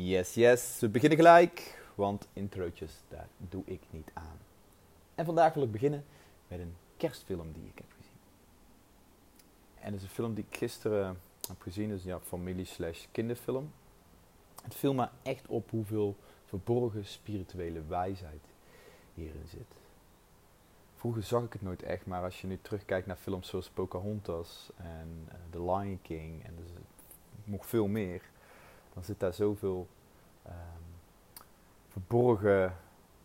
Yes, yes, we beginnen gelijk, want introotjes, daar doe ik niet aan. En vandaag wil ik beginnen met een kerstfilm die ik heb gezien. En dat is een film die ik gisteren heb gezien, dus ja, familie slash kinderfilm. Het viel me echt op hoeveel verborgen spirituele wijsheid hierin zit. Vroeger zag ik het nooit echt, maar als je nu terugkijkt naar films zoals Pocahontas en uh, The Lion King en dus nog veel meer, dan zit daar zoveel um, verborgen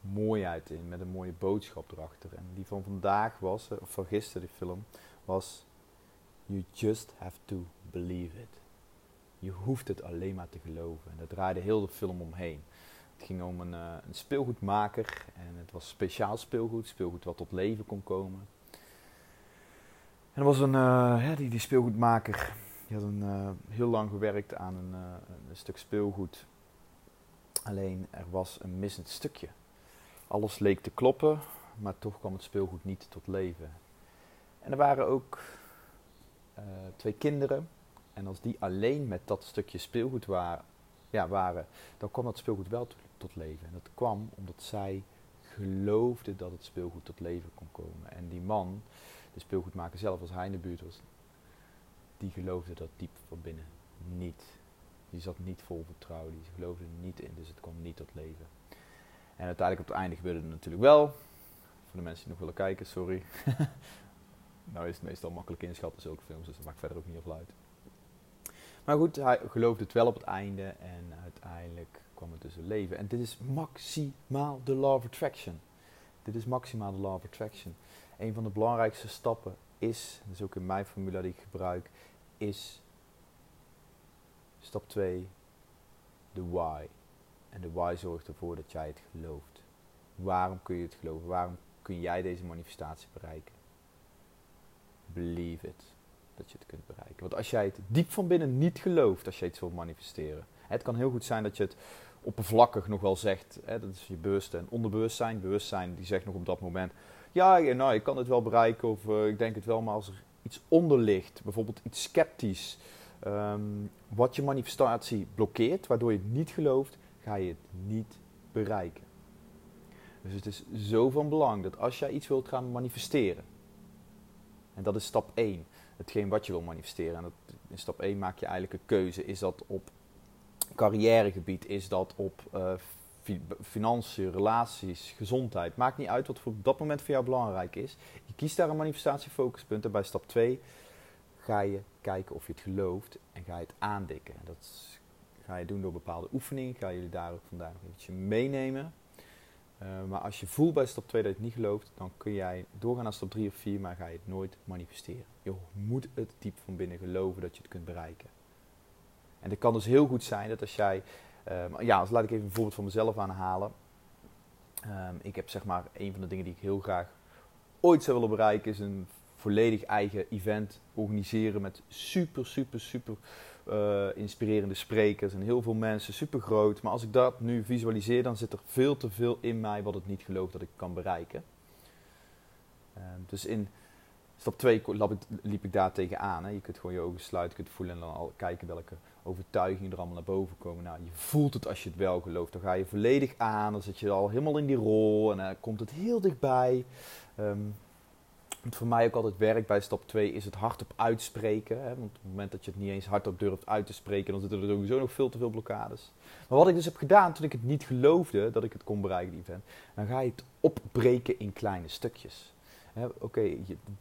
mooiheid in, met een mooie boodschap erachter. En die van vandaag was, of van gisteren die film, was You just have to believe it. Je hoeft het alleen maar te geloven. En daar draaide heel de film omheen. Het ging om een, uh, een speelgoedmaker en het was speciaal speelgoed, speelgoed wat tot leven kon komen. En er was een, ja, die, die speelgoedmaker, die had een, uh, heel lang gewerkt aan een, een stuk speelgoed. Alleen er was een missend stukje. Alles leek te kloppen, maar toch kwam het speelgoed niet tot leven. En er waren ook twee kinderen. En als die alleen met dat stukje speelgoed waren, ja, waren, dan kwam dat speelgoed wel tot leven. En dat kwam omdat zij geloofden dat het speelgoed tot leven kon komen. En die man, de speelgoedmaker zelf, als hij in de buurt was, die geloofde dat diep van binnen niet. Die zat niet vol vertrouwen, die geloofde niet in, dus het kwam niet tot leven. En uiteindelijk op het einde gebeurde het natuurlijk wel. Voor de mensen die nog willen kijken, sorry. nou is het meestal makkelijk inschatten, zulke films, dus dat maakt verder ook niet veel uit. Maar goed, hij geloofde het wel op het einde en uiteindelijk kwam het dus leven. En dit is maximaal de law of attraction. Dit is maximaal de law of attraction. Een van de belangrijkste stappen is, dat is ook in mijn formule die ik gebruik, is stap 2, de why. En de why zorgt ervoor dat jij het gelooft. Waarom kun je het geloven? Waarom kun jij deze manifestatie bereiken? Believe it dat je het kunt bereiken. Want als jij het diep van binnen niet gelooft als je iets wilt manifesteren. Het kan heel goed zijn dat je het oppervlakkig nog wel zegt. Hè, dat is je bewuste en onderbewustzijn. Bewustzijn die zegt nog op dat moment. Ja, nou, ik kan het wel bereiken of uh, ik denk het wel. Maar als er iets onder ligt, bijvoorbeeld iets sceptisch. Um, wat je manifestatie blokkeert, waardoor je het niet gelooft, ga je het niet bereiken. Dus het is zo van belang dat als jij iets wilt gaan manifesteren, en dat is stap 1, hetgeen wat je wil manifesteren. En dat, in stap 1 maak je eigenlijk een keuze. Is dat op carrièregebied? Is dat op uh, financiën, relaties, gezondheid? Maakt niet uit wat voor op dat moment voor jou belangrijk is. Je kiest daar een manifestatiefocuspunt en bij stap 2 ga je kijken of je het gelooft en ga je het aandikken. Dat ga je doen door bepaalde oefeningen. Ga jullie daar ook vandaag nog ietsje meenemen. Uh, maar als je voelt bij stap 2 dat je het niet gelooft, dan kun jij doorgaan naar stap 3 of 4, maar ga je het nooit manifesteren. Je moet het diep van binnen geloven dat je het kunt bereiken. En het kan dus heel goed zijn dat als jij, uh, ja, dus laat ik even een voorbeeld van mezelf aanhalen. Um, ik heb zeg maar, een van de dingen die ik heel graag ooit zou willen bereiken, is een volledig eigen event organiseren met super, super, super uh, inspirerende sprekers en heel veel mensen, super groot. Maar als ik dat nu visualiseer, dan zit er veel te veel in mij wat ik niet geloof dat ik kan bereiken. Uh, dus in stap 2 liep ik daar tegenaan. Hè. Je kunt gewoon je ogen sluiten, je kunt voelen en dan al kijken welke overtuigingen er allemaal naar boven komen. Nou, je voelt het als je het wel gelooft. Dan ga je volledig aan, dan zit je al helemaal in die rol en dan komt het heel dichtbij. Um, wat voor mij ook altijd werkt bij stap 2 is het hardop uitspreken. Hè? Want op het moment dat je het niet eens hardop durft uit te spreken, dan zitten er sowieso nog veel te veel blokkades. Maar wat ik dus heb gedaan toen ik het niet geloofde dat ik het kon bereiken, die event, dan ga je het opbreken in kleine stukjes. Oké,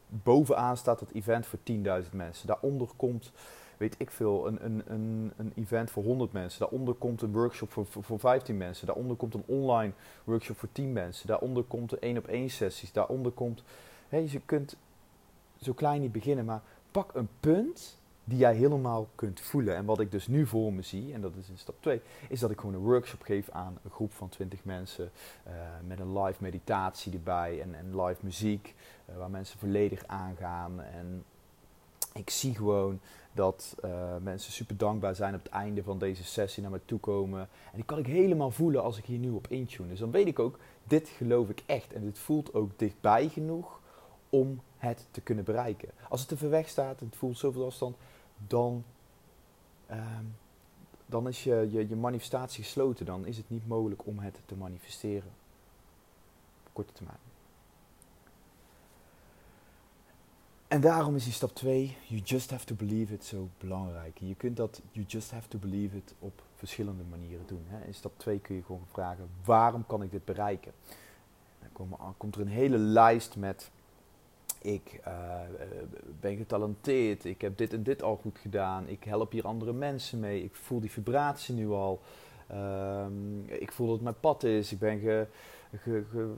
bovenaan staat het event voor 10.000 mensen. Daaronder komt, weet ik veel, een, een, een, een event voor 100 mensen. Daaronder komt een workshop voor, voor, voor 15 mensen. Daaronder komt een online workshop voor 10 mensen. Daaronder komt een één op één sessies. Daaronder komt je kunt zo klein niet beginnen, maar pak een punt die jij helemaal kunt voelen. En wat ik dus nu voor me zie, en dat is in stap 2, is dat ik gewoon een workshop geef aan een groep van 20 mensen uh, met een live meditatie erbij en, en live muziek, uh, waar mensen volledig aangaan. En ik zie gewoon dat uh, mensen super dankbaar zijn op het einde van deze sessie naar me toe komen. En die kan ik helemaal voelen als ik hier nu op intune. Dus dan weet ik ook, dit geloof ik echt. En dit voelt ook dichtbij genoeg om het te kunnen bereiken. Als het te ver weg staat en het voelt zoveel afstand, dan, um, dan is je, je, je manifestatie gesloten. Dan is het niet mogelijk om het te manifesteren. Op korte termijn. En daarom is die stap 2, you just have to believe it, zo belangrijk. Je kunt dat you just have to believe it op verschillende manieren doen. Hè. In stap 2 kun je gewoon vragen, waarom kan ik dit bereiken? Dan komt er een hele lijst met, ik uh, ben getalenteerd, ik heb dit en dit al goed gedaan, ik help hier andere mensen mee, ik voel die vibratie nu al, um, ik voel dat het mijn pad is, ik ben ge, ge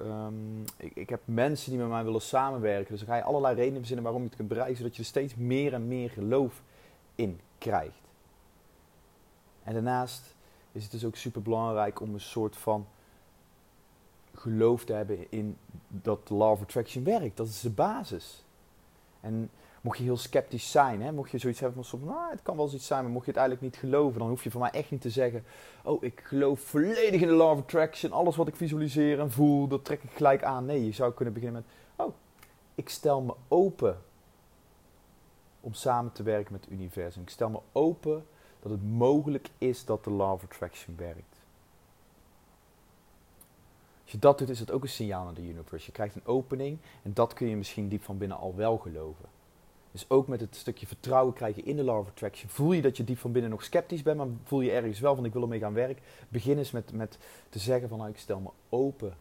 um, ik, ik, heb mensen die met mij willen samenwerken. Dus ga je allerlei redenen verzinnen waarom je het kunt bereiken, zodat je er steeds meer en meer geloof in krijgt. En daarnaast is het dus ook super belangrijk om een soort van geloof te hebben in dat de law of attraction werkt. Dat is de basis. En mocht je heel sceptisch zijn, hè, mocht je zoiets hebben van, nou, het kan wel eens iets zijn, maar mocht je het eigenlijk niet geloven, dan hoef je van mij echt niet te zeggen, oh, ik geloof volledig in de law of attraction, alles wat ik visualiseer en voel, dat trek ik gelijk aan. Nee, je zou kunnen beginnen met, oh, ik stel me open om samen te werken met het universum. Ik stel me open dat het mogelijk is dat de law of attraction werkt. Als je dat doet, is het ook een signaal naar de universe. Je krijgt een opening en dat kun je misschien diep van binnen al wel geloven. Dus ook met het stukje vertrouwen krijgen in de law of attraction. Voel je dat je diep van binnen nog sceptisch bent, maar voel je ergens wel van ik wil ermee gaan werken. Begin eens met, met te zeggen van nou, ik stel me open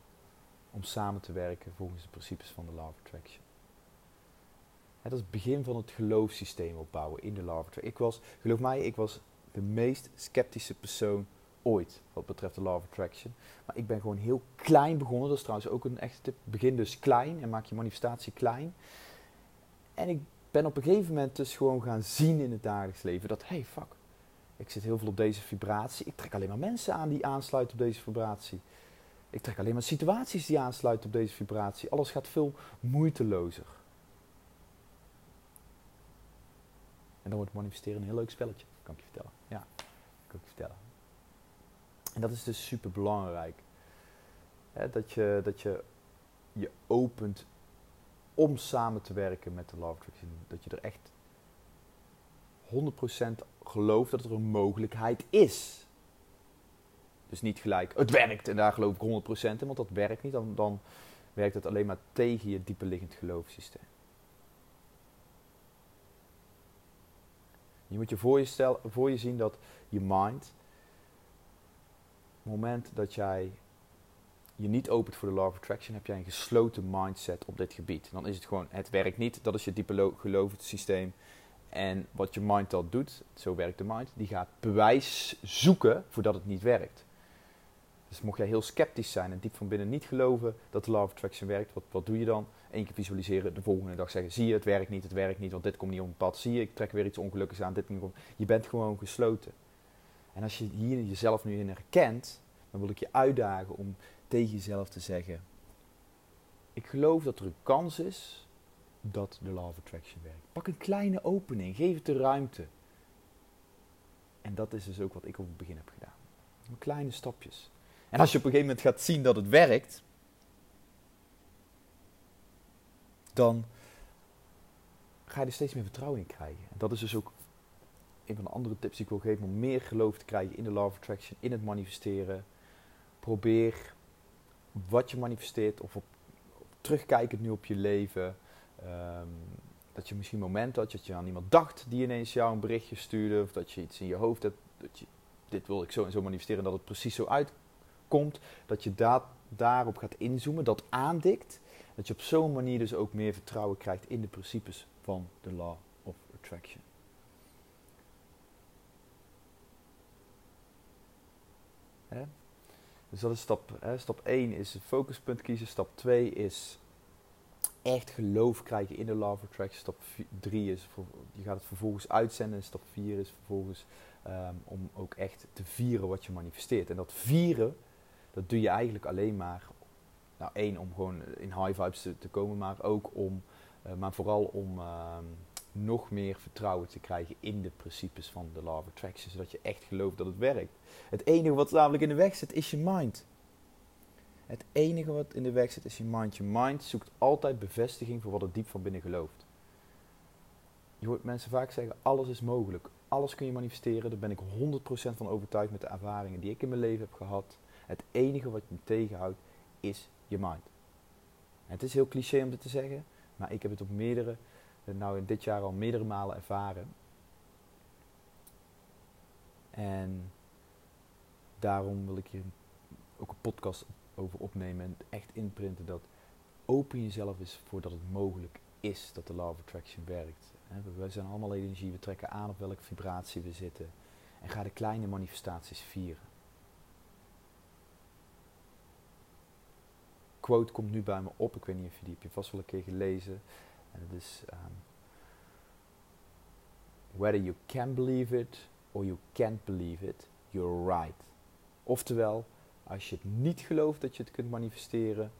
om samen te werken volgens de principes van de law of attraction. dat is het begin van het geloofssysteem opbouwen in de law of attraction. Ik was, geloof mij, ik was de meest sceptische persoon ooit wat betreft de law of attraction. Maar ik ben gewoon heel klein begonnen. Dat is trouwens ook een echte tip. Begin dus klein en maak je manifestatie klein. En ik ben op een gegeven moment dus gewoon gaan zien in het dagelijks leven dat, hey fuck, ik zit heel veel op deze vibratie. Ik trek alleen maar mensen aan die aansluiten op deze vibratie. Ik trek alleen maar situaties die aansluiten op deze vibratie. Alles gaat veel moeitelozer. En dan wordt manifesteren een heel leuk spelletje, kan ik je vertellen. Ja, kan ik je vertellen. En dat is dus super belangrijk. dat, je, dat je je opent om samen te werken met de Love Attraction. Dat je er echt 100% gelooft dat er een mogelijkheid is. Dus niet gelijk, het werkt en daar geloof ik 100% in, want dat werkt niet. Dan, dan werkt het alleen maar tegen je dieperliggend geloofssysteem. Je moet je voor je, stel, voor je zien dat je mind, moment dat jij je niet opent voor de law of attraction, heb jij een gesloten mindset op dit gebied. Dan is het gewoon, het werkt niet. Dat is je diepe systeem. En wat je mind dan doet, zo werkt de mind, die gaat bewijs zoeken voordat het niet werkt. Dus mocht jij heel sceptisch zijn en diep van binnen niet geloven dat de law of attraction werkt, wat, wat doe je dan? Eén keer visualiseren, de volgende dag zeggen, zie je, het werkt niet, het werkt niet, want dit komt niet op pad. Zie je, ik trek weer iets ongelukkigs aan, dit op. Je bent gewoon gesloten. En als je hier jezelf nu in herkent, dan wil ik je uitdagen om tegen jezelf te zeggen: Ik geloof dat er een kans is dat de Law of Attraction werkt. Pak een kleine opening, geef het de ruimte. En dat is dus ook wat ik op het begin heb gedaan. Kleine stapjes. En als je op een gegeven moment gaat zien dat het werkt, dan ga je er steeds meer vertrouwen in krijgen. En dat is dus ook een van de andere tips die ik wil geven om meer geloof te krijgen in de Law of Attraction, in het manifesteren. Probeer wat je manifesteert of op, terugkijkend nu op je leven. Ehm, dat je misschien momenten had dat je aan iemand dacht die ineens jou een berichtje stuurde. Of dat je iets in je hoofd hebt. Dat je, dit wil ik zo en zo manifesteren. Dat het precies zo uitkomt. Dat je da daarop gaat inzoomen. Dat aandikt. Dat je op zo'n manier dus ook meer vertrouwen krijgt in de principes van de Law of Attraction. Dus dat is stap, hè, stap 1 is het focuspunt kiezen. Stap 2 is echt geloof krijgen in de of Attraction. Stap 3 is, je gaat het vervolgens uitzenden. En stap 4 is vervolgens um, om ook echt te vieren wat je manifesteert. En dat vieren, dat doe je eigenlijk alleen maar, nou één, om gewoon in high vibes te, komen, maar ook om, uh, maar vooral om um, nog meer vertrouwen te krijgen in de principes van de Law of Attraction. Zodat je echt gelooft dat het werkt. Het enige wat namelijk in de weg zit, is je mind. Het enige wat in de weg zit, is je mind. Je mind zoekt altijd bevestiging voor wat het diep van binnen gelooft. Je hoort mensen vaak zeggen, alles is mogelijk. Alles kun je manifesteren. Daar ben ik 100% van overtuigd met de ervaringen die ik in mijn leven heb gehad. Het enige wat je tegenhoudt is je mind. het is heel cliché om dit te zeggen, maar ik heb het op meerdere, nou in dit jaar al meerdere malen ervaren. En daarom wil ik hier ook een podcast over opnemen en echt inprinten dat open jezelf is voordat het mogelijk is dat de Law of Attraction werkt. We zijn allemaal energie, we trekken aan op welke vibratie we zitten. En ga de kleine manifestaties vieren. Quote komt nu bij me op, ik weet niet of je die heb je vast wel een keer gelezen. En het is um, Whether you can believe it or you can't believe it, you're right. Oftewel, als je het niet gelooft dat je het kunt manifesteren,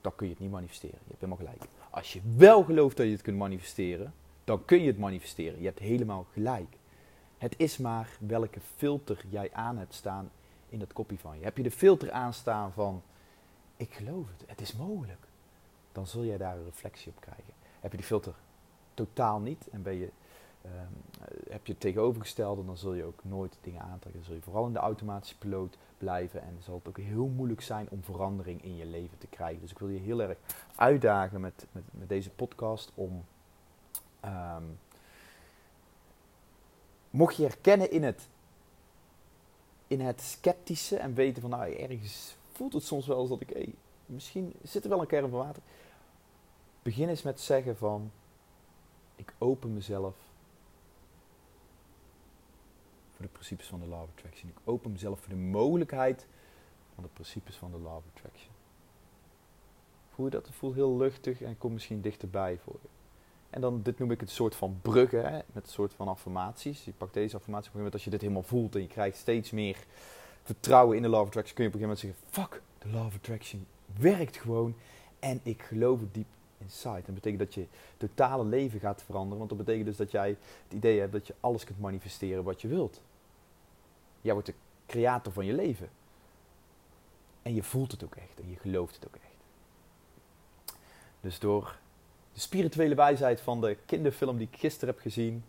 dan kun je het niet manifesteren. Je hebt helemaal gelijk. Als je wel gelooft dat je het kunt manifesteren, dan kun je het manifesteren. Je hebt helemaal gelijk. Het is maar welke filter jij aan hebt staan in dat kopje van je. Heb je de filter aanstaan van ik geloof het, het is mogelijk, dan zul jij daar een reflectie op krijgen. Heb je die filter totaal niet en ben je Ehm, heb je het tegenovergestelde, dan zul je ook nooit dingen aantrekken. Dan zul je vooral in de automatische piloot blijven en zal het ook heel moeilijk zijn om verandering in je leven te krijgen. Dus ik wil je heel erg uitdagen met, met, met deze podcast om. Um, mocht je herkennen in het, in het sceptische en weten van nou ergens voelt het soms wel eens dat ik, misschien zit er wel een kern van water. Begin eens met zeggen van ik open mezelf de principes van de of Attraction. Ik open mezelf voor de mogelijkheid van de principes van de of Attraction. Voel je dat? Het voelt heel luchtig en komt misschien dichterbij voor je. En dan, dit noem ik het soort van bruggen, hè, met een soort van affirmaties. Je pakt deze affirmatie op een moment als je dit helemaal voelt en je krijgt steeds meer vertrouwen in de of Attraction, kun je op een gegeven moment zeggen, fuck, de of Attraction werkt gewoon en ik geloof diep inside. Dat betekent dat je totale leven gaat veranderen, want dat betekent dus dat jij het idee hebt dat je alles kunt manifesteren wat je wilt. Jij wordt de creator van je leven. En je voelt het ook echt en je gelooft het ook echt. Dus door de spirituele wijsheid van de kinderfilm die ik gisteren heb gezien,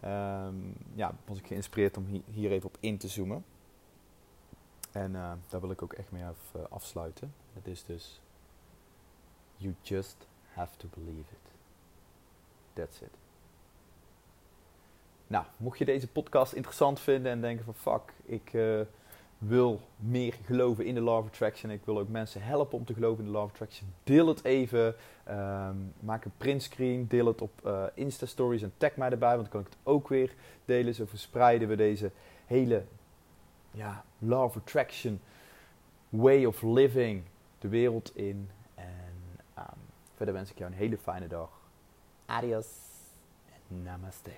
ehm, ja, was ik geïnspireerd om hier even op in te zoomen. En uh, daar wil ik ook echt mee af, uh, afsluiten. Het is dus, you just have to believe it. That's it. Nou, mocht je deze podcast interessant vinden en denken van fuck, ik uh, wil meer geloven in de of Attraction. Ik wil ook mensen helpen om te geloven in de of Attraction. Deel het even. Um, maak een printscreen. Deel het op uh, Insta Stories en tag mij erbij, want dan kan ik het ook weer delen. Zo verspreiden we deze hele ja, Law of Attraction way of living de wereld in. En um, verder wens ik jou een hele fijne dag. Adios en namaste.